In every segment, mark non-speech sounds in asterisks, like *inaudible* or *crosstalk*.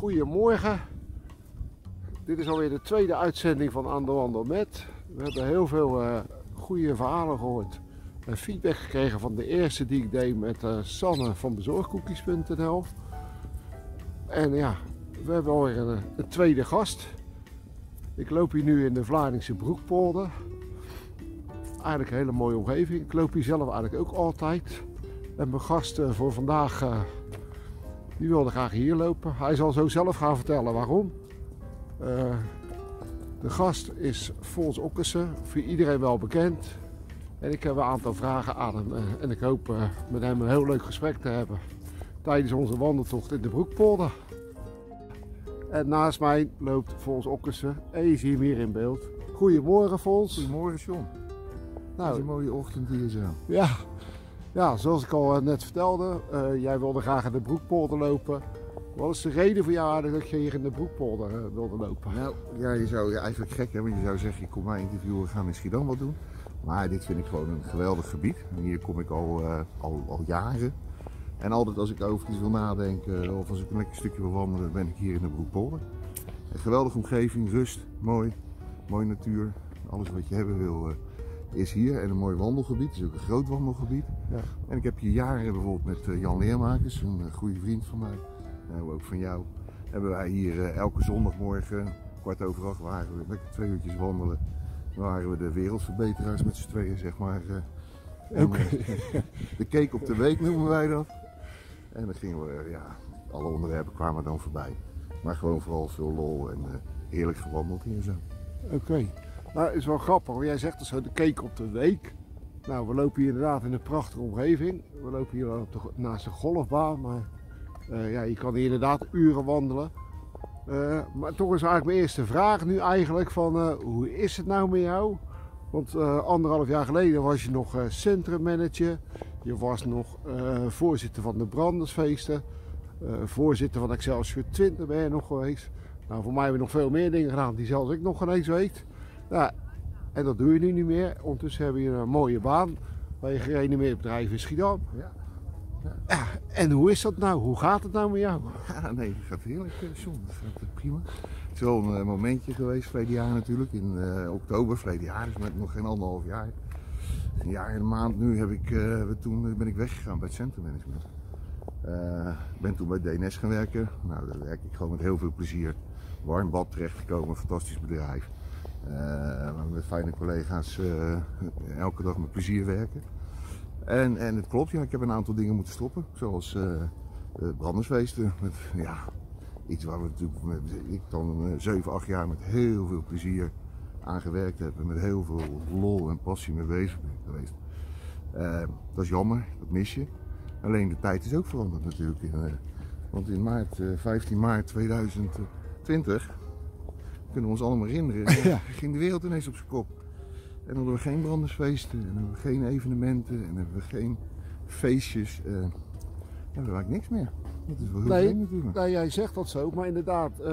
Goedemorgen. Dit is alweer de tweede uitzending van Aan de Wandel met. We hebben heel veel uh, goede verhalen gehoord. En feedback gekregen van de eerste die ik deed met uh, Sanne van bezorgkoekjes.nl. En ja, we hebben alweer een, een tweede gast. Ik loop hier nu in de Vlaardingse Broekpolder. Eigenlijk een hele mooie omgeving. Ik loop hier zelf eigenlijk ook altijd. En mijn gast voor vandaag die wilde graag hier lopen. Hij zal zo zelf gaan vertellen waarom. Uh, de gast is Fons Okkersen, voor iedereen wel bekend. En ik heb een aantal vragen aan hem. Uh, en ik hoop uh, met hem een heel leuk gesprek te hebben tijdens onze wandeltocht in de Broekpolder. En naast mij loopt Fons Okkersen en je ziet hem hier in beeld. Goedemorgen Fons. Goedemorgen John. Nou, het is een mooie ochtend hier zo. Ja, ja, zoals ik al net vertelde, uh, jij wilde graag in de Broekpolder lopen. Wat is de reden voor jou dat je hier in de Broekpolder uh, wilde lopen? Nou, ja, je zou eigenlijk gek hebben. Je zou zeggen, kom mij interviewen, we gaan in Schiedam wat doen. Maar dit vind ik gewoon een geweldig gebied. En hier kom ik al, al, al jaren. En altijd als ik over iets wil nadenken of als ik een lekker stukje wil wandelen, ben ik hier in de Broekpolder. Een geweldige omgeving, rust, mooi, mooie natuur. Alles wat je hebben wil is hier en een mooi wandelgebied. Het is ook een groot wandelgebied. Ja. En ik heb hier jaren bijvoorbeeld met eh, Jan Leermakers, een eh, goede vriend van mij, en ook van jou, hebben wij hier eh, elke zondagmorgen, kwart over acht, waren we lekker twee uurtjes wandelen. Dan waren we de wereldverbeteraars met z'n tweeën, zeg maar. *laughs* De cake op de week noemen wij dat. En dan gingen we, ja, alle onderwerpen kwamen dan voorbij. Maar gewoon vooral veel lol en heerlijk gewandeld hier zo. Oké. Nou, is wel grappig, jij zegt zo de cake op de week. Nou, we lopen hier inderdaad in een prachtige omgeving. We lopen hier op de, naast de golfbaan, maar uh, ja, je kan hier inderdaad uren wandelen. Uh, maar toch is eigenlijk mijn eerste vraag nu eigenlijk van uh, hoe is het nou met jou? Want anderhalf jaar geleden was je nog centrummanager. Je was nog voorzitter van de brandersfeesten. voorzitter van Excelsior 20 ben je nog geweest. Nou, voor mij hebben we nog veel meer dingen gedaan die zelfs ik nog ineens weet. Ja, en dat doe je nu niet meer. Ondertussen hebben we een mooie baan bij een gerenommeerd bedrijf in Schiedam. Ja. Ja. en hoe is dat nou? Hoe gaat het nou met jou? Ja, nee, het gaat heerlijk, eh, John. Het gaat prima. Het is wel een uh, momentje geweest, verleden jaar natuurlijk, in uh, oktober, verleden jaar, dus met nog geen anderhalf jaar. Een jaar en een maand nu heb ik, uh, toen ben ik weggegaan bij het centrummanagement. Ik ben toen bij DNS gaan werken. Nou, daar werk ik gewoon met heel veel plezier. Warm bad terechtgekomen, fantastisch bedrijf. Uh, met fijne collega's uh, elke dag met plezier werken. En, en het klopt, ja, ik heb een aantal dingen moeten stoppen. Zoals uh, brandersfeesten. Met, ja, iets waar we natuurlijk met, ik dan 7, 8 jaar met heel veel plezier aan gewerkt heb. En met heel veel lol en passie mee bezig ben geweest. dat is jammer, dat mis je. Alleen de tijd is ook veranderd natuurlijk. want in maart, 15 maart 2020 kunnen we ons allemaal herinneren. Ja. *laughs* ging de wereld ineens op zijn kop. En dan hadden we geen brandersfeesten, en hebben we geen evenementen, en hebben we geen feestjes. Uh, en eigenlijk niks meer. Dat is wel heel nee, natuurlijk. Nee, jij zegt dat zo, maar inderdaad, uh,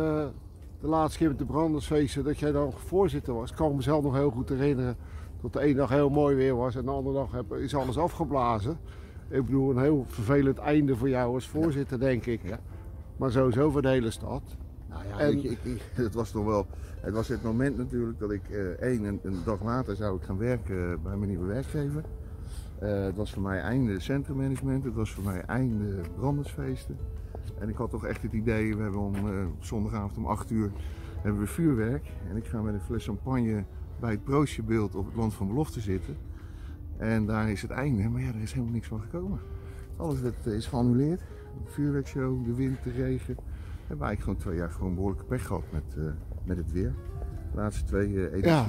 de laatste keer met de brandersfeesten, dat jij dan voorzitter was, kan ik mezelf nog heel goed herinneren. Dat de ene dag heel mooi weer was en de andere dag heb, is alles afgeblazen. Ik bedoel, een heel vervelend einde voor jou als voorzitter, denk ik. Ja. Maar sowieso voor de hele stad. Nou ja, en... ik, *laughs* het was toch wel. Het was het moment natuurlijk dat ik uh, één, een, een, dag later zou ik gaan werken bij mijn nieuwe werkgever. Uh, het was voor mij einde centrummanagement, het was voor mij einde brandersfeesten. En ik had toch echt het idee, we hebben om uh, zondagavond om 8 uur hebben we vuurwerk. En ik ga met een fles champagne bij het broodjebeeld op het land van belofte zitten. En daar is het einde, maar ja, er is helemaal niks van gekomen. Alles werd, is geannuleerd. De vuurwerkshow, de wind, de regen hebben we eigenlijk gewoon twee jaar gewoon behoorlijke pech gehad met, uh, met het weer. De laatste twee uh, edities. Ja.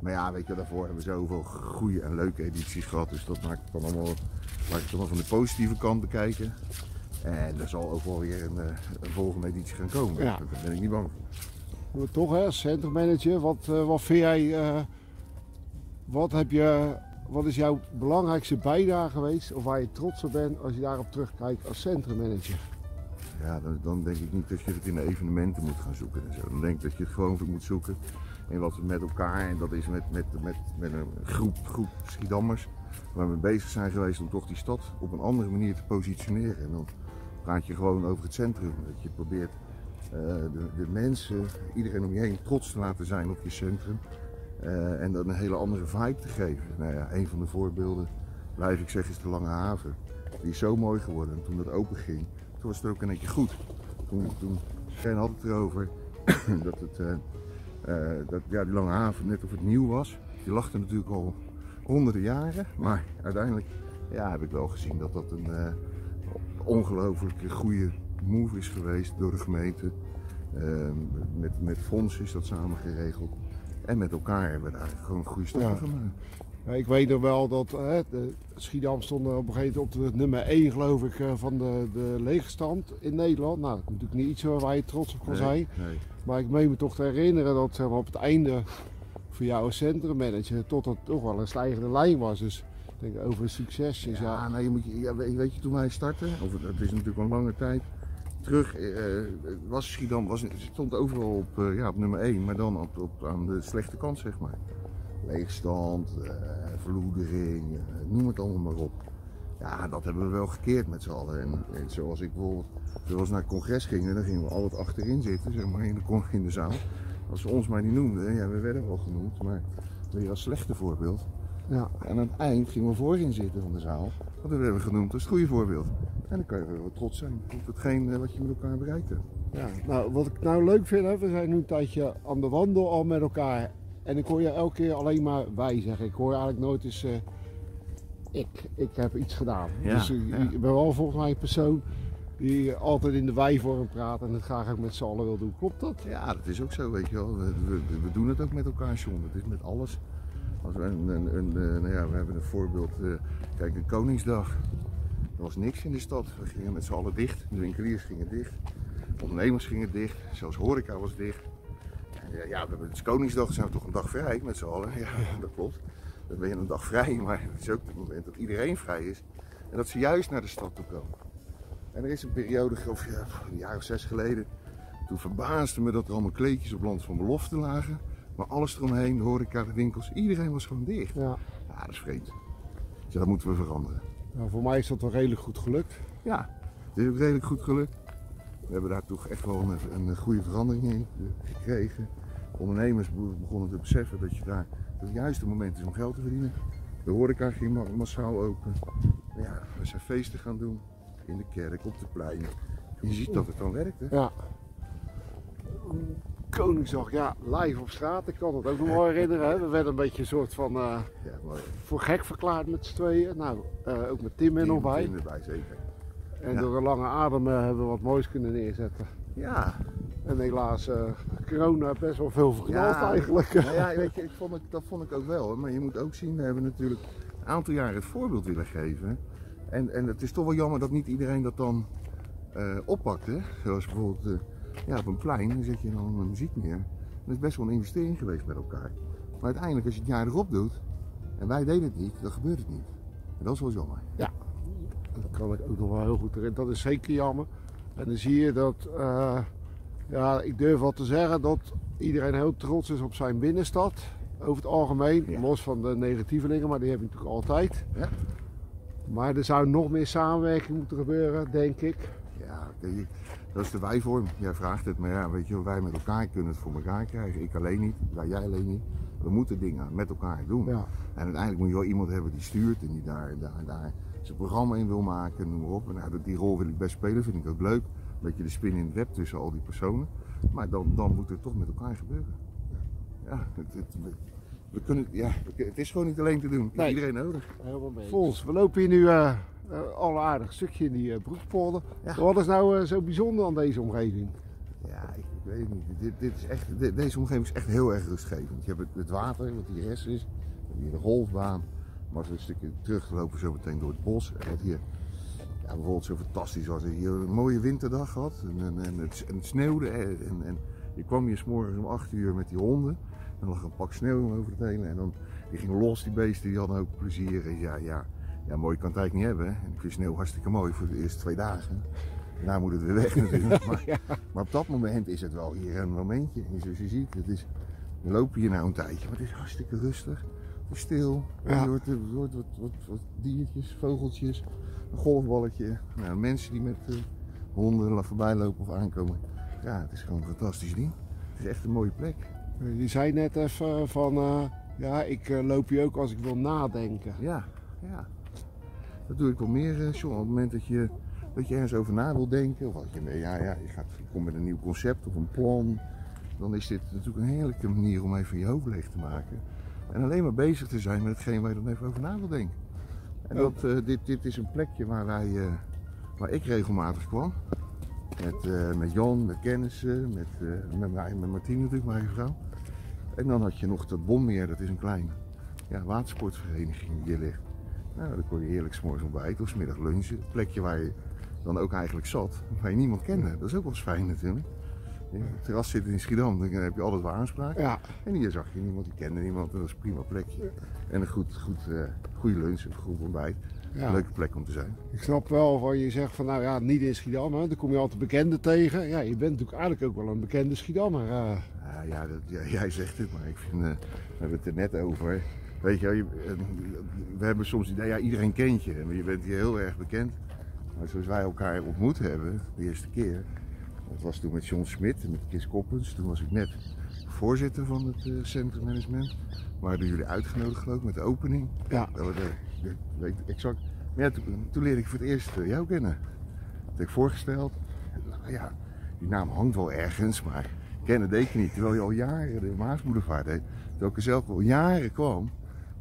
Maar ja, weet je, daarvoor hebben we zoveel goede en leuke edities gehad. Dus dat maakt het dan allemaal, laat ik dan van de positieve kant bekijken. En er zal ook wel weer een, uh, een volgende editie gaan komen. Ja. Daar ben ik niet bang voor. Maar toch, hè, centrummanager, wat, wat vind jij, wat, heb je, wat is jouw belangrijkste bijdrage geweest, of waar je trots op bent als je daarop terugkijkt als centrummanager? Ja, dan, dan, denk ik niet dat je het in evenementen moet gaan zoeken en zo. Dan denk ik dat je het gewoon moet zoeken in wat we met elkaar, en dat is met, met, met, met een groep, groep Schiedammers, waar we bezig zijn geweest om toch die stad op een andere manier te positioneren. En dan praat je gewoon over het centrum. Dat je probeert de, de, mensen, iedereen om je heen trots te laten zijn op je centrum. Uh, en dan een hele andere vibe te geven. Nou ja, een van de voorbeelden, blijf ik zeggen, is de Lange Haven. Die is zo mooi geworden. En toen dat open ging, toen was het ook een keer goed. Toen, toen het erover *clears throat* dat, het, uh, uh, dat ja, die Lange Haven net of het nieuw was. Die lag er natuurlijk al honderden jaren. Maar uiteindelijk ja, heb ik wel gezien dat dat een ongelooflijk goede move is geweest door de gemeente. met, met fonds is dat samen geregeld. En met elkaar hebben we daar gewoon goede stappen gemaakt. Ik weet nog wel dat hè, Schiedam stond op een gegeven moment op de nummer 1 geloof ik eh, van de, de leegstand in Nederland. Nou, dat is natuurlijk niet iets waar je trots op kan zijn. Nee. Maar ik meen me toch te herinneren dat zeg maar, op het einde voor jou als centrummanager tot dat toch wel een stijgende lijn was. Dus ik denk over succes is ja... ja. Nou, je moet, ja, weet je, toen wij startten, of het is natuurlijk al een lange tijd, terug uh, was Schiedam, was, stond overal op, uh, ja, op nummer 1, maar dan op, op, aan de slechte kant zeg maar. Leegstand, uh, verloedering, noem het allemaal maar op. Ja, dat hebben we wel gekeerd met z'n allen. En, en, zoals ik bijvoorbeeld, zoals naar het congres gingen, dan gingen we altijd achterin zitten, zeg maar, in de, in de zaal. Als ze ons maar niet noemden, ja, we werden wel genoemd, maar weer als slechte voorbeeld. Ja. En aan het eind gingen we voorin zitten van de zaal. Want dat hebben we genoemd als het goede voorbeeld. En dan kan je wel trots zijn op hetgeen eh, wat je met elkaar bereikt hebt. Ja, nou, wat ik nou leuk vind, hè, we zijn nu een tijdje aan de wandel al met elkaar. En ik hoor je elke keer alleen maar wij zeggen. Ik hoor eigenlijk nooit eens uh, ik. Ik heb iets gedaan. Ja, dus uh, ja. ik ben wel volgens mij een persoon die altijd in de wij-vorm praat en het graag ook met z'n allen wil doen. Klopt dat? Ja, dat is ook zo, weet je wel. We, we, we doen het ook met elkaar, John. Het is met alles. Als we, een, een, een, nou ja, we hebben een voorbeeld, uh, kijk, een Koningsdag. Er was niks in de stad. We gingen met z'n allen dicht. De winkeliers gingen dicht. De ondernemers gingen dicht. Zelfs horeca was dicht. En ja, we hebben het Koningsdag, zijn we toch een dag vrij met z'n allen. Ja, dat klopt. Dan ben je een dag vrij, maar het is ook het moment dat iedereen vrij is. En dat ze juist naar de stad toe komen. En er is een periode, of ja, een jaar of zes geleden, toen verbaasde me dat er allemaal kleedjes op land van belofte lagen. Maar alles eromheen, de horeca, de winkels, iedereen was gewoon dicht. Ja, ja dat is vreemd. Dus dat moeten we veranderen. Nou, voor mij is dat wel redelijk goed gelukt. Ja, het is ook redelijk goed gelukt. We hebben daar toch echt wel een, een goede verandering in gekregen. Ondernemers begonnen te beseffen dat je daar het juiste moment is om geld te verdienen. De horeca ging massaal open. Ja, we zijn feesten gaan doen in de kerk, op de plein. Je ziet dat het dan werkt. Hè? Ja. Koningsdag, ja, live op straat. Ik kan het ook nog wel herinneren. Hè. We werden een beetje een soort van uh, ja, voor gek verklaard met z'n tweeën. Nou, uh, ook met Tim er nog bij. Tim erbij, zeker. En door een lange adem uh, hebben we wat moois kunnen neerzetten. Ja. En helaas, corona best wel veel verknald ja, eigenlijk. Nou ja, weet je, ik vond het, dat vond ik ook wel. Maar je moet ook zien, we hebben natuurlijk een aantal jaren het voorbeeld willen geven. En, en het is toch wel jammer dat niet iedereen dat dan oppakt. Hè? Zoals bijvoorbeeld ja, op een plein dan zet je dan muziek neer. Dat is best wel een investering geweest met elkaar. Maar uiteindelijk, als je het jaar erop doet, en wij deden het niet, dan gebeurt het niet. En dat is wel jammer. Ja, dat kan ik ook nog wel heel goed erin. Dat is zeker jammer. En dan zie je dat, uh, ja, ik durf wel te zeggen dat iedereen heel trots is op zijn binnenstad. Over het algemeen, los van de negatievelingen, maar die heb je natuurlijk altijd. Ja. Maar er zou nog meer samenwerking moeten gebeuren, denk ik. Ja, dat is de wijvorm. Jij vraagt het, maar ja, weet je, wij met elkaar kunnen het voor elkaar krijgen. Ik alleen niet, wij jij alleen niet. We moeten dingen met elkaar doen. Ja. En uiteindelijk moet je wel iemand hebben die stuurt en die daar, daar, daar zijn programma in wil maken, noem maar op. En nou, die rol wil ik best spelen, vind ik ook leuk. Een beetje de spin in het web tussen al die personen. Maar dan, dan moet het toch met elkaar gebeuren. Ja, het, het, we kunnen, ja, het is gewoon niet alleen te doen. Nee. Iedereen nodig. Helemaal mee. Volgens, we lopen hier nu uh, uh, al een aardig stukje in die uh, broekpolder. Wat is nou zo bijzonder aan deze omgeving? Ja, ik, ik weet het niet. Dit, dit is echt, dit, deze omgeving is echt heel erg rustgevend. Je hebt het, het water, wat hier rest is. We hebben hier de golfbaan. Maar als we een stukje terug lopen, zo meteen door het bos. En wat hier ja, bijvoorbeeld zo fantastisch was. Hier een mooie winterdag gehad. En, en, en, het, en het, sneeuwde. En, en, je kwam hier s morgens om 8 uur met die honden. Dan lag een pak sneeuw over het hele. En dan die gingen los, die beesten, die hadden ook plezier. En ja, ja, ja, mooi kan het eigenlijk niet hebben. En ik vind sneeuw hartstikke mooi voor de eerste twee dagen. Daarna moet het weer weg natuurlijk. Maar, *laughs* maar, op dat moment is het wel hier een momentje. En zoals je ziet, het is, we lopen hier nou een tijdje, maar het is hartstikke rustig. Stil. Ja. Je hoort, je hoort wat, wat, wat, diertjes, vogeltjes, een golfballetje. Nou, mensen die met uh, honden voorbij lopen of aankomen. Ja, het is gewoon een fantastisch ding. Het is echt een mooie plek. Je zei net even van, uh, ja, ik uh, loop hier ook als ik wil nadenken. Ja, ja. Dat doe ik wel meer, uh, John. Op het moment dat je, dat je ergens over na wil denken, of wat je, ja, ja, je, gaat, je komt met een nieuw concept of een plan, dan is dit natuurlijk een heerlijke manier om even je hoofd leeg te maken. En alleen maar bezig te zijn met hetgeen waar je dan even over na wil denken. En dat, uh, dit, dit is een plekje waar, wij, uh, waar ik regelmatig kwam. Met, uh, met Jan, met kennissen, met, met, mij, met Martine natuurlijk, mijn vrouw. En dan had je nog dat Bommeer, dat is een kleine ja, watersportvereniging die hier ligt. Nou, daar kon je heerlijk s'morgens ontbijten of 's middag lunchen. Een plekje waar je dan ook eigenlijk zat, waar je niemand kende. Dat is ook wel eens fijn natuurlijk. Het terras zit in Schiedam, dan heb je altijd wel aanspraak. Ja. En hier zag je niemand, die kende niemand, dat is een prima plekje. En een goed, goed, uh, goede lunch, een goed ontbijt. Ja. Een leuke plek om te zijn. Ik snap wel van je zegt van nou ja, niet in Schiedam, hè. dan kom je altijd bekenden tegen. Ja, je bent natuurlijk eigenlijk ook wel een bekende Schiedammer. Uh. Ja, ja, dat, ja, *laughs* jij zegt het, maar ik vind, uh, we hebben het er net over. Weet je, je we hebben soms het idee, ja, iedereen kent je. En je bent hier heel erg bekend. Maar zoals wij elkaar ontmoet hebben, de eerste keer, dat was toen met John Smit en met Chris Koppens. Toen was ik net voorzitter van het uh, Center Management. Maar door jullie uitgenodigd geloof ik met de opening. Ja. Dat we de, de, weet exact. Maar ja, toen, toen, leerde ik voor het eerst uh, jou kennen. Dat heb ik voorgesteld. Nou ja, die naam hangt wel ergens, maar kennen deed ik niet. Terwijl je al jaren de Maasboulevard deed. Terwijl ik er zelf al jaren kwam.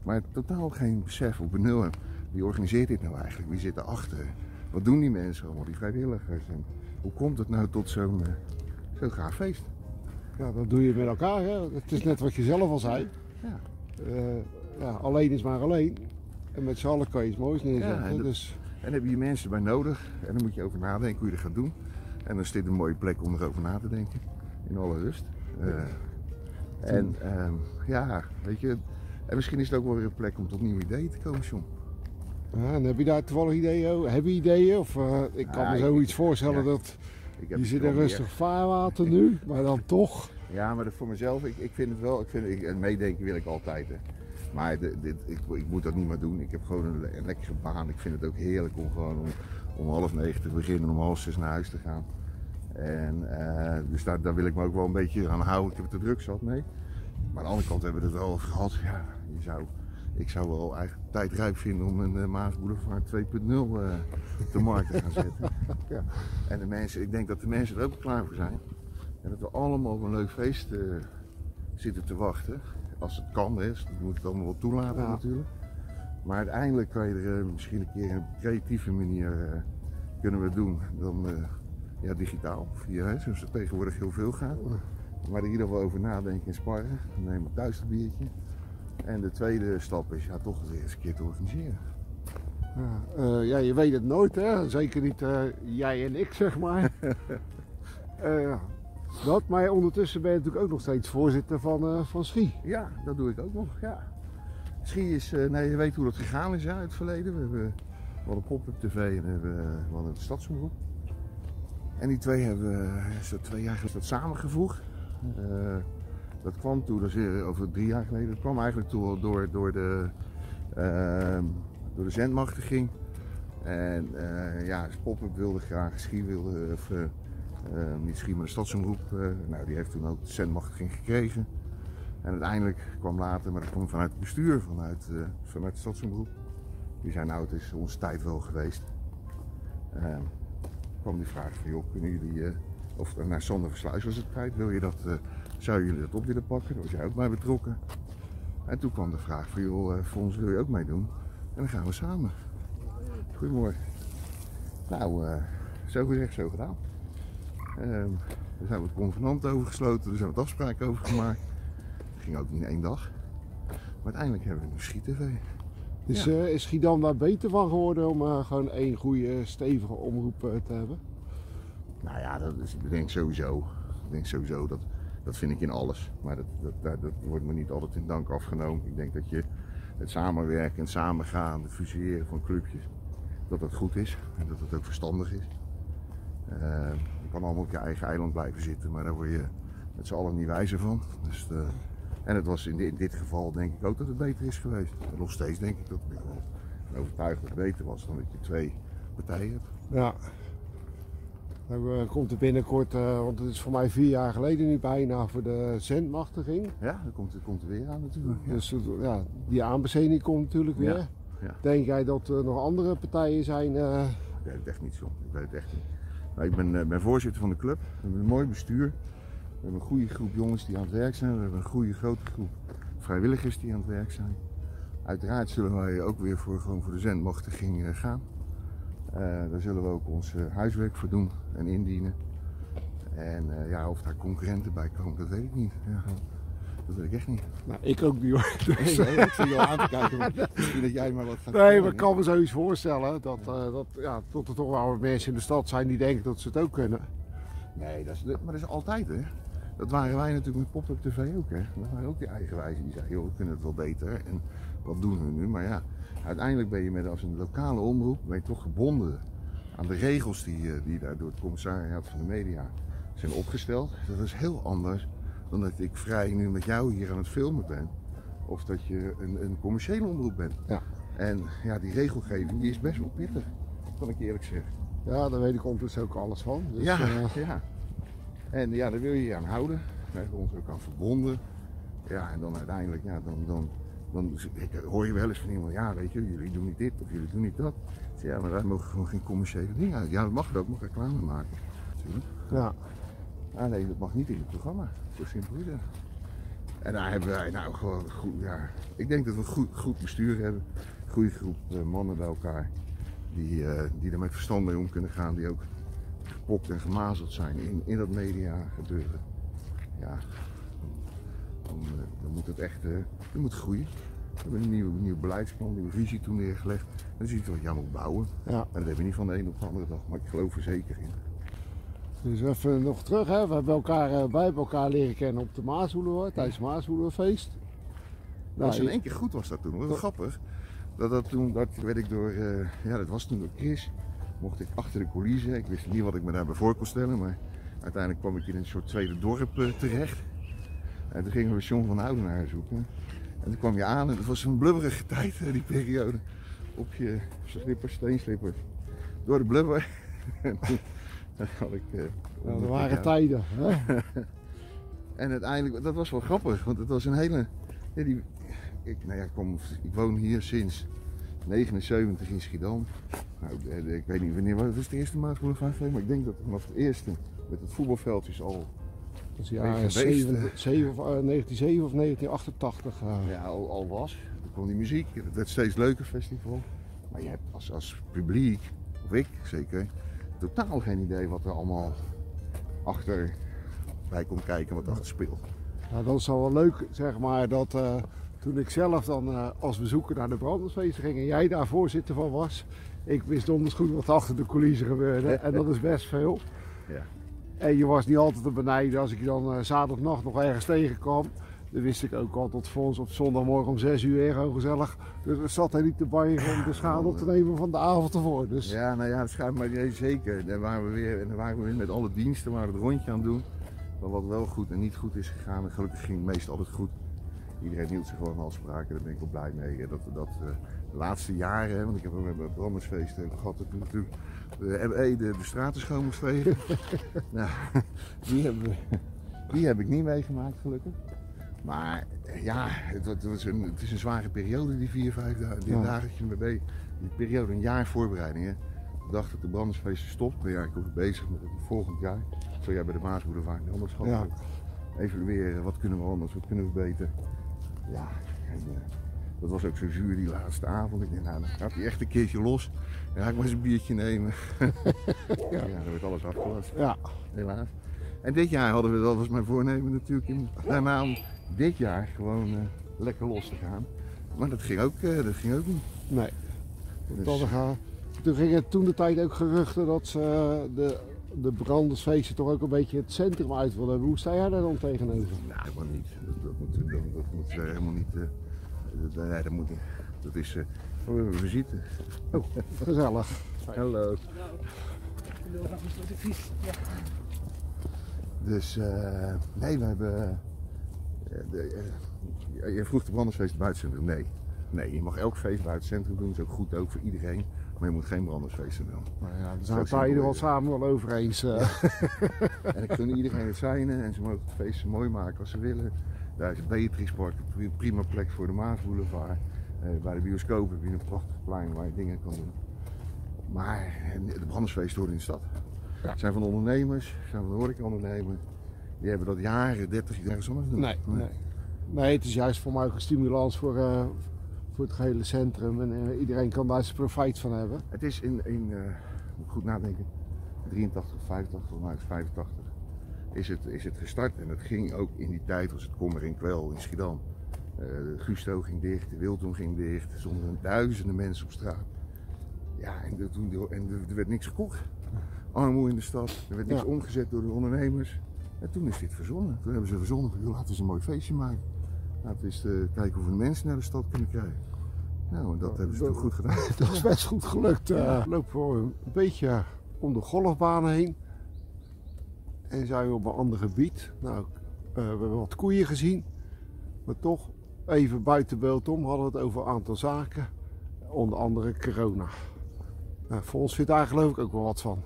Maar totaal geen besef op benul. Wie organiseert dit nou eigenlijk? Wie zit erachter? Wat doen die mensen allemaal, die vrijwilligers? En hoe komt het nou tot zo'n uh, zo gaaf feest? Ja, dat doe je met elkaar. Hè? Het is net wat je zelf al zei. Ja. Uh, ja, alleen is maar alleen. En met z'n allen kan je iets moois neerzetten. Ja, en, dat, dus... en dan heb je mensen bij nodig. En dan moet je over nadenken hoe je dat gaat doen. En dan is dit een mooie plek om erover na te denken. In alle rust. Uh, en uh, ja, weet je. En misschien is het ook wel weer een plek om tot nieuwe ideeën te komen, John. Ja, en heb je daar toevallig ideeën? Heb je ideeën? Of uh, ik kan Ja, me zoiets voorstellen ja. dat je zit in meer- rustig vaarwater nu, maar dan toch. Ja, maar dat voor mezelf, ik, ik vind het wel, ik vind, ik, en meedenken wil ik altijd. Hè. Maar dit, ik, ik moet dat niet meer doen. Ik heb gewoon een, le- een lekkere baan. Ik vind het ook heerlijk om gewoon om, om half negen te beginnen en om half zes naar huis te gaan. En eh, dus daar, daar wil ik me ook wel een beetje aan houden. Ik heb het te druk zat mee. Maar aan de andere kant hebben we het wel over gehad. Ja, je zou, ik zou wel eigenlijk tijd rijp vinden om een uh, Maas Boulevard 2.0 eh te *laughs* markt te gaan zetten. ja. En de mensen, ik denk dat de mensen er ook klaar voor zijn. En dat we allemaal op een leuk feest eh, zitten te wachten. Als het kan, hè. Dus dat moet het allemaal wel toelaten Ja. natuurlijk. Maar uiteindelijk kan je er eh, misschien een keer op een creatieve manier kunnen we doen dan ja, digitaal. Via, hè, zoals het tegenwoordig heel veel gaat. Maar er in ieder geval over nadenken en sparren. Dan nemen we thuis een biertje. En de tweede stap is ja, toch weer eens een keer te organiseren. Ja, eh, ja, je weet het nooit, hè? zeker niet eh, jij en ik, zeg maar. *laughs* Eh, dat, maar ondertussen ben je natuurlijk ook nog steeds voorzitter van, van Schie. Ja, dat doe ik ook nog. Ja. Schie is, nee, je weet hoe dat gegaan is ja, in het verleden. We, hebben, we hadden pop-up tv en we, hebben, we hadden de stadsomroep. En die twee hebben we twee jaar geleden samengevoegd. Dat kwam toen, dat is over drie jaar geleden, dat kwam eigenlijk door, door, door, de, ehm, door de zendmachtiging. En eh, ja, pop-up wilde graag, Schie wilde, eh, eh, niet maar de stadsomroep. eh, nou, die heeft toen ook de zendmachtiging gekregen. En uiteindelijk kwam later, maar dat kwam vanuit het bestuur, vanuit, vanuit de stadsomroep. Die zei nou, het is onze tijd wel geweest. Ehm, kwam die vraag van, joh, kunnen jullie, of naar Sander Versluis was het tijd, wil je dat, eh, zou jullie dat op willen pakken? Daar was jij ook bij betrokken. En toen kwam de vraag van, joh, eh, voor ons wil je ook meedoen? En dan gaan we samen. Goedemorgen. Nou, eh, zo gezegd, zo gedaan. Ehm, daar zijn we het convenant over gesloten, daar zijn we het afspraken over gemaakt. Het ging ook niet in één dag. Maar uiteindelijk hebben we nu Schiet-TV. Dus Ja. eh, is Schiedam daar beter van geworden om gewoon één goede, stevige omroep te hebben? Nou ja, dat is, ik denk sowieso. Ik denk sowieso dat, dat vind ik in alles. Maar dat, dat, dat, wordt me niet altijd in dank afgenomen. Ik denk dat je het samenwerken en het samengaan, het fuseren van clubjes, dat dat goed is en dat het ook verstandig is. Eh, je kan allemaal op je eigen eiland blijven zitten, maar daar word je met z'n allen niet wijzer van. Dus, eh, en het was in dit, geval denk ik ook dat het beter is geweest. Nog steeds denk ik dat ben wel overtuigd dat het beter was dan dat je twee partijen hebt. Ja. Dan eh, komt er binnenkort, eh, want het is voor mij vier jaar geleden nu bijna voor de zendmachtiging. Ja, dat komt, dat komt er weer aan natuurlijk. Ja. Dus eh, ja, die aanbesteding komt natuurlijk weer. Ja, ja. Denk jij dat er nog andere partijen zijn? eh, Ik weet het echt niet, John. Ik weet het echt niet. Maar ik ben, ben voorzitter van de club. We hebben een mooi bestuur. We hebben een goede groep jongens die aan het werk zijn. We hebben een goede grote groep vrijwilligers die aan het werk zijn. Uiteraard zullen wij ook weer voor, gewoon voor de zendmachtiging gaan. Eh, daar zullen we ook ons eh, huiswerk voor doen en indienen. En eh, ja, of daar concurrenten bij komen, dat weet ik niet. Ja. Dat weet ik echt niet. nou, ik ook niet hoor. Dus, Nee, nee, ik zie je al aan te kijken. *laughs* Misschien dat jij maar wat gaat nee, maar ik kan me zoiets voorstellen dat, dat, ja, dat er toch wel wat mensen in de stad zijn die denken dat ze het ook kunnen. Nee, dat is, maar dat is altijd hè. Dat waren wij natuurlijk met Pop-Up TV ook hè. Dat waren ook die eigenwijzen die zeiden, joh, we kunnen het wel beter. En wat doen we nu? Maar ja, uiteindelijk ben je met als een lokale omroep ben je toch gebonden aan de regels die, eh, die daar door het commissariaat van de media zijn opgesteld. Dat is heel anders dan dat ik vrij nu met jou hier aan het filmen ben. Of dat je een, een commerciële omroep bent. Ja. En ja, die regelgeving die is best wel pittig, kan ik eerlijk zeggen. Ja, daar weet ik ondertussen ook alles van. Dus, Ja, eh, *laughs* ja. En ja, daar wil je je aan houden. Daar hebben we ons ook aan verbonden. Ja, en dan uiteindelijk, ja, dan, dan, dan hoor je wel eens van iemand, ja, weet je, jullie doen niet dit of jullie doen niet dat. Zeg, Ja, maar wij mogen gewoon geen commerciële dingen uit. Ja, dat mag ook, mag reclame maken. Natuurlijk. ja. Alleen dat mag niet in het programma. Zo simpel is het. En daar hebben wij nou gewoon goed, ja, ik denk dat we een goed, goed bestuur hebben. Een goede groep eh, mannen bij elkaar. Die, eh, die er met verstand mee om kunnen gaan. Die ook gepokt en gemazeld zijn in, in dat media gebeuren. Ja, dan, eh, dan moet het echt, eh, dan moet groeien. We hebben een nieuw, nieuw beleidsplan, een nieuwe visie toen neergelegd. Dan zie je wat jij moet bouwen. ja. En dat hebben we niet van de een op de andere dag, maar ik geloof er zeker in. Dus even nog terug, hè. we hebben elkaar, eh, wij hebben elkaar leren kennen op de Maashoelenhoor, tijdens het Maashoelenfeest. Dat was Nou, in één keer goed was dat toen. hoor. Wat grappig. Dat, dat toen dat werd ik door, ja dat was toen door Chris. Mocht ik achter de coulissen. Ik wist niet wat ik me daarbij voor kon stellen. Maar uiteindelijk kwam ik in een soort tweede dorp terecht. En toen gingen we John van Oudenaar zoeken. En toen kwam je aan en het was een blubberige tijd, eh, die periode. Op je slippers, steenslippers. Door de blubber. *laughs* toen had ik... eh, nou, er waren tijden. Hè? *laughs* En uiteindelijk, dat was wel grappig, want het was een hele. Ja, die, ik, nou ja, ik, kom, ik woon hier sinds 79 in Schiedam. Nou, de- de- ik weet niet wanneer, wat is de eerste van maar ik denk dat vanaf het eerste met het voetbalveldjes al, Dat is je geweest, 7, 7, of, eh, 1907 of 1988. eh. ja, al, al was. Toen kwam die muziek, het werd steeds leuker festival. Maar je hebt als, als publiek, of ik zeker, totaal geen idee wat er allemaal achter bij komt kijken, wat achter speelt. Nou, dat is wel leuk, zeg maar, dat eh, toen ik zelf dan als bezoeker naar de brandweerfeesten ging en jij daar voorzitter van was, ik wist donders goed wat achter de coulissen gebeurde *laughs* en dat is best veel. Ja. En je was niet altijd te benijden als ik je dan eh, zaterdagnacht nog ergens tegenkwam. Dan wist ik ook al tot voor ons op zondagmorgen om 6 uur heel gezellig. Dus zat hij niet te bangen om de schade op te nemen van de avond ervoor. Dus Ja, nou ja, het schijnt maar nee, zeker. Daar waren we weer, en waren we weer met alle diensten waren het rondje aan het doen. Maar wat wel goed en niet goed is gegaan, gelukkig ging het meest altijd goed. Iedereen hield zich gewoon afspraken, daar ben ik wel blij mee. Dat, dat eh, laatste jaren, want ik heb ook met brandersfeesten gehad dat natuurlijk de ME de, de straten schoon moest vegen. *laughs* nou, die, hebben die heb ik niet meegemaakt gelukkig. Maar ja, het, het was een, het is een zware periode, die vier, vijf dagen, die Ja. dagen dat je ermee bezig Die periode, een jaar voorbereiding. Hè. De dag dat de brandersfeesten stopt, ben je eigenlijk ook bezig met het volgend jaar. Zo jij bij de Maasboulevard niet anders gehad. Ja. Evalueren, wat kunnen we anders, wat kunnen we beter. Ja, en, dat was ook zo zuur die laatste avond. Ik denk, nou, dan gaat hij echt een keertje los. Dan ga ik maar eens een biertje nemen. *laughs* ja, dan werd alles afgelast ja, helaas. En dit jaar hadden we, dat was mijn voornemen natuurlijk, in, daarna om dit jaar gewoon eh, lekker los te gaan. Maar dat ging ook, eh, dat ging ook niet. nee. Dus- gaan. Toen gingen toen de tijd ook geruchten dat ze eh, de, de brandersfeesten toch ook een beetje het centrum uit wilden hebben. Hoe sta jij daar dan tegenover? Nou, helemaal niet. Dat, dat, moet, dat, dat moet helemaal niet. Dat, nee, dat moet niet. Dat is. eh, oh, we hebben een visite. Oh, gezellig. Hallo. Dus, eh, nee, we hebben. eh, de, eh, je vroeg de brandersfeest buiten het centrum. Nee. Nee, je mag elk feest buiten het centrum doen. Dat is ook goed ook voor iedereen. Maar je moet geen brandersfeesten doen. Nou ja, daar Zo zijn we het daar ieder simpel samen wel over eens. eh. *laughs* En ik gun iedereen het zijne en ze mogen het feest mooi maken als ze willen. Daar is Beatrix Park een prima plek voor de Maasboulevard. Eh, bij de bioscoop heb je een prachtig plein waar je dingen kan doen. Maar de brandersfeesten horen in de stad. Ja. Zijn van de ondernemers, zijn van de horecaondernemers. Die hebben dat jaren, 30 jaar anders doen. Nee, nee. nee, het is juist voor mij ook een stimulans voor, eh, voor het gehele centrum. En eh, iedereen kan daar zijn profijt van hebben. Het is in, in moet goed nadenken, 83, 85, maar het is 85 is het, is het gestart. En het ging ook in die tijd als het kommer en kwel in Schiedam. Eh, de Gusto ging dicht, de Wilton ging dicht, er stonden duizenden mensen op straat. Ja, en, er- toen, en er- er werd niks gekocht. Armoede in de stad, er werd niks Ja. omgezet door de ondernemers. En toen is dit verzonnen. Toen hebben ze verzonnen, laten we eens een mooi feestje maken. Laten we eens eh, kijken hoeveel mensen naar de stad kunnen krijgen. Nou, en dat hebben ze toen goed gedaan. *laughs* Dat is best goed gelukt. eh lopen we een beetje om de golfbaan heen. En zijn we op een ander gebied. Nou, eh, we hebben wat koeien gezien. Maar toch, even buiten beeld om, hadden we het over een aantal zaken. Onder andere corona. Nou, voor ons vindt daar geloof ik ook wel wat van.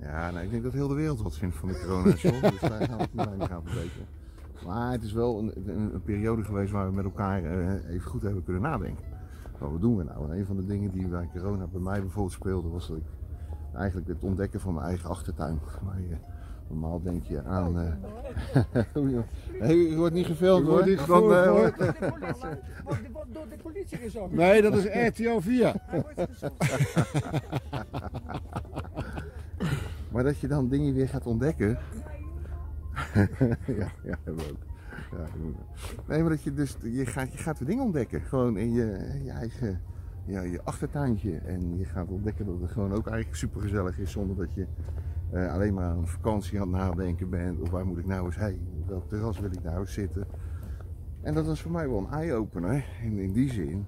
Ja, nou, ik denk dat heel de wereld wat vindt van de corona *laughs* dus wij gaan het niet weinig aan verbeteren. Maar het is wel een, een, een periode geweest waar we met elkaar eh, even goed hebben kunnen nadenken. Wat wat doen we nou? En een van de dingen die bij corona bij mij bijvoorbeeld speelde, was dat ik eigenlijk het ontdekken van mijn eigen achtertuin. Maar je, normaal denk je aan. eh hey, *laughs* je wordt niet gefilmd Je hoor. wordt niet Dan, gefilmd, eh, hoor. hoor. Wordt wordt door de politie gezocht. Nee, dat is RTL 4. Hij wordt gezocht. *laughs* Maar dat je dan dingen weer gaat ontdekken. *laughs* ja, ja, hebben we ook. Ja, nee, maar dat je dus, je gaat, je gaat weer dingen ontdekken. Gewoon in je, je eigen, ja, je achtertuintje. En je gaat ontdekken dat het gewoon ook eigenlijk super gezellig is. Zonder dat je eh, alleen maar aan vakantie aan het nadenken bent. Of waar moet ik nou eens heen? Op welk terras wil ik nou eens zitten? En dat was voor mij wel een eye-opener. In, in die zin.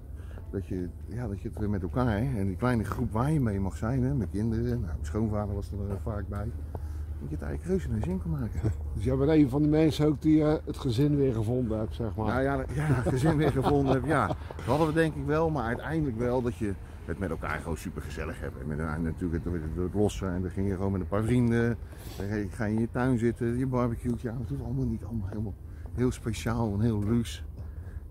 Dat je, ja, dat je het weer met elkaar, en die kleine groep waar je mee mag zijn, hè, met kinderen, nou, mijn schoonvader was er eh, vaak bij, dat je het eigenlijk reuze naar zin kan maken. *laughs* Dus jij bent een van de mensen ook die eh, het gezin weer gevonden hebt, zeg maar. Nou ja, ja, gezin weer gevonden heb, ja. Dat hadden we denk ik wel, maar uiteindelijk wel dat je het met elkaar gewoon super gezellig hebt. En met, natuurlijk het, het, het lossen en dan ging je gewoon met een paar vrienden, dan ga je- in je tuin zitten, je barbecue, ja, het hoeft allemaal niet allemaal helemaal heel speciaal en heel luxe.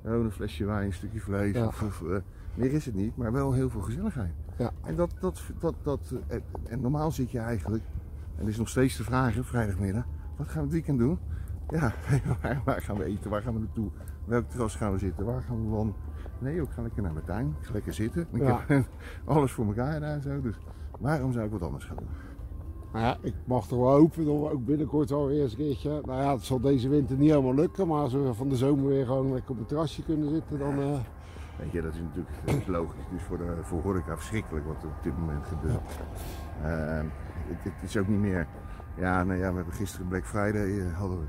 Gewoon een flesje wijn, een stukje vlees, Ja. of, of, eh, meer is het niet, maar wel heel veel gezelligheid. Ja. En, dat, dat, dat, dat, eh, en normaal zit je eigenlijk, en er is nog steeds de vraag, hè, vrijdagmiddag, wat gaan we het weekend doen? Ja, *laughs* waar, waar gaan we eten? Waar gaan we naartoe? Welk terras gaan we zitten? Waar gaan we wandelen? Nee, ik ga lekker naar mijn tuin. Ik ga lekker zitten. Ik Ja. heb *laughs* alles voor elkaar daar zo. Dus waarom zou ik wat anders gaan doen? Nou ja, ik mag toch wel hopen dat we ook binnenkort alweer eens een keertje. Nou ja, het zal deze winter niet helemaal lukken, maar als we van de zomer weer gewoon lekker op het terrasje kunnen zitten, dan. eh, Weet je, dat is natuurlijk *laughs* logisch. Dus voor, de, voor horeca verschrikkelijk wat er op dit moment gebeurt. Ehm, het, het is ook niet meer... Ja, nou ja, we hebben gisteren Black Friday eh, hadden we.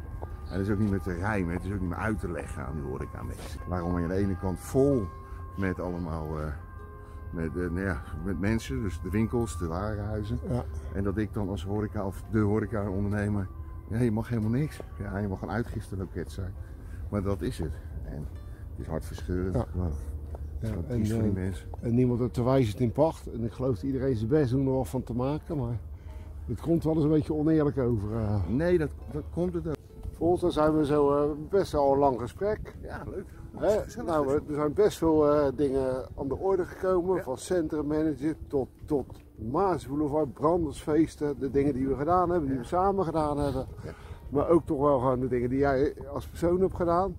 En het is ook niet meer te rijmen, het is ook niet meer uit te leggen aan die horeca mensen. Waarom je aan de ene kant vol met allemaal... eh, met, eh, nou ja, met mensen, dus de winkels, de warenhuizen. ja. En dat ik dan als horeca of de horeca ondernemer, ja, je mag helemaal niks. Ja, je mag een uitgisterloket zijn. Maar dat is het. En het is hartverscheurend. Ja. Maar Ja, wat en, die eh, mensen. en niemand heeft te wijzen in pacht. En ik geloof dat iedereen zijn best doet er wel van te maken, maar het komt wel eens een beetje oneerlijk over. Nee, dat, dat komt het ook. Dan zijn we zo eh, best wel een lang gesprek. Ja, leuk. Hè? Nou, we- er zijn best veel eh, dingen aan de orde gekomen. Ja. Van centrummanager tot, tot Maasboulevard, brandersfeesten. De dingen die we gedaan hebben, die Ja. we samen gedaan hebben. Ja. Maar ook toch wel gewoon de dingen die jij als persoon hebt gedaan.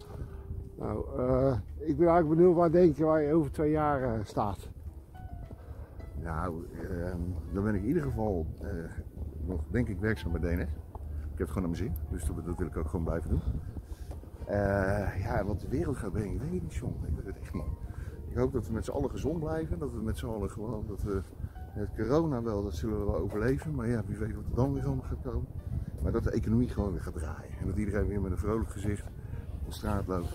Nou, eh, ik ben eigenlijk benieuwd waar denk je waar je over twee jaar staat. Nou, ehm, dan ben ik in ieder geval nog, denk ik, werkzaam bij DNS. Ik heb gewoon naar mijn zin, dus dat, dat wil ik ook gewoon blijven doen. Eh, ja, wat de wereld gaat brengen, weet ik niet, John. Ik het echt niet. Ik hoop dat we met z'n allen gezond blijven. Dat we met z'n allen gewoon, dat we het corona wel, dat zullen we wel overleven. Maar ja, wie weet wat er dan weer allemaal gaat komen. Maar dat de economie gewoon weer gaat draaien. En dat iedereen weer met een vrolijk gezicht op straat loopt.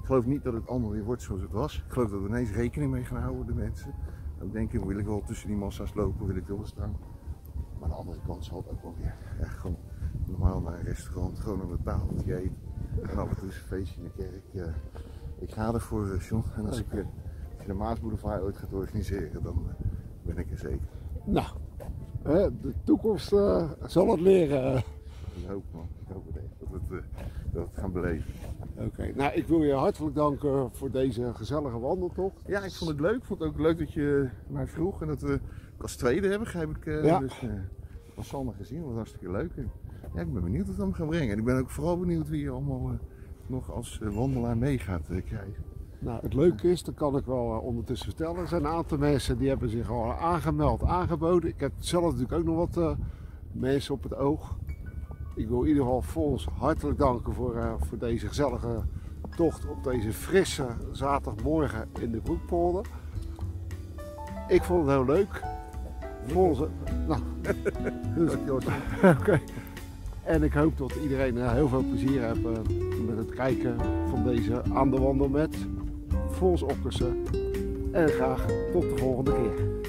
Ik geloof niet dat het allemaal weer wordt zoals het was. Ik geloof dat we ineens rekening mee gaan houden, de mensen. Ook denken, wil ik wel tussen die massa's lopen, wil ik wel staan. Maar aan de andere kant zal het ook wel weer. Ja, gewoon normaal naar een restaurant, gewoon aan de tafeltje eten. En af en toe een feestje in de kerk. Ik ga ervoor, eh, John. En als ik eh, je de Maasboulevard ooit gaat organiseren, dan eh, ben ik er zeker. Nou, hè, de toekomst zal het leren. Ik hoop man, ik hoop het echt dat we het, dat het gaan beleven. Oké, nou ik wil je hartelijk danken voor deze gezellige wandeltocht. Ja, ik vond het leuk. Ik vond het ook leuk dat je mij vroeg en dat we als tweede hebben, begrijp ik. Ja. Dus eh was Sander gezien, dat was hartstikke leuk. Ja, ik ben benieuwd wat we hem gaan brengen. En ik ben ook vooral benieuwd wie je allemaal eh, nog als eh, wandelaar mee gaat eh, krijgen. Nou, het leuke is, dat kan ik wel ondertussen vertellen. Er zijn een aantal mensen die hebben zich al aangemeld, aangeboden. Ik heb zelf natuurlijk ook nog wat mensen op het oog. Ik wil in ieder geval Fons hartelijk danken voor, voor deze gezellige tocht op deze frisse zaterdagmorgen in de Broekpolder. Ik vond het heel leuk. Eh, nou, *laughs* dus, *laughs* Oké. En ik hoop dat iedereen eh, heel veel plezier heeft eh, met het kijken van deze aan de wandel met. En graag tot de volgende keer.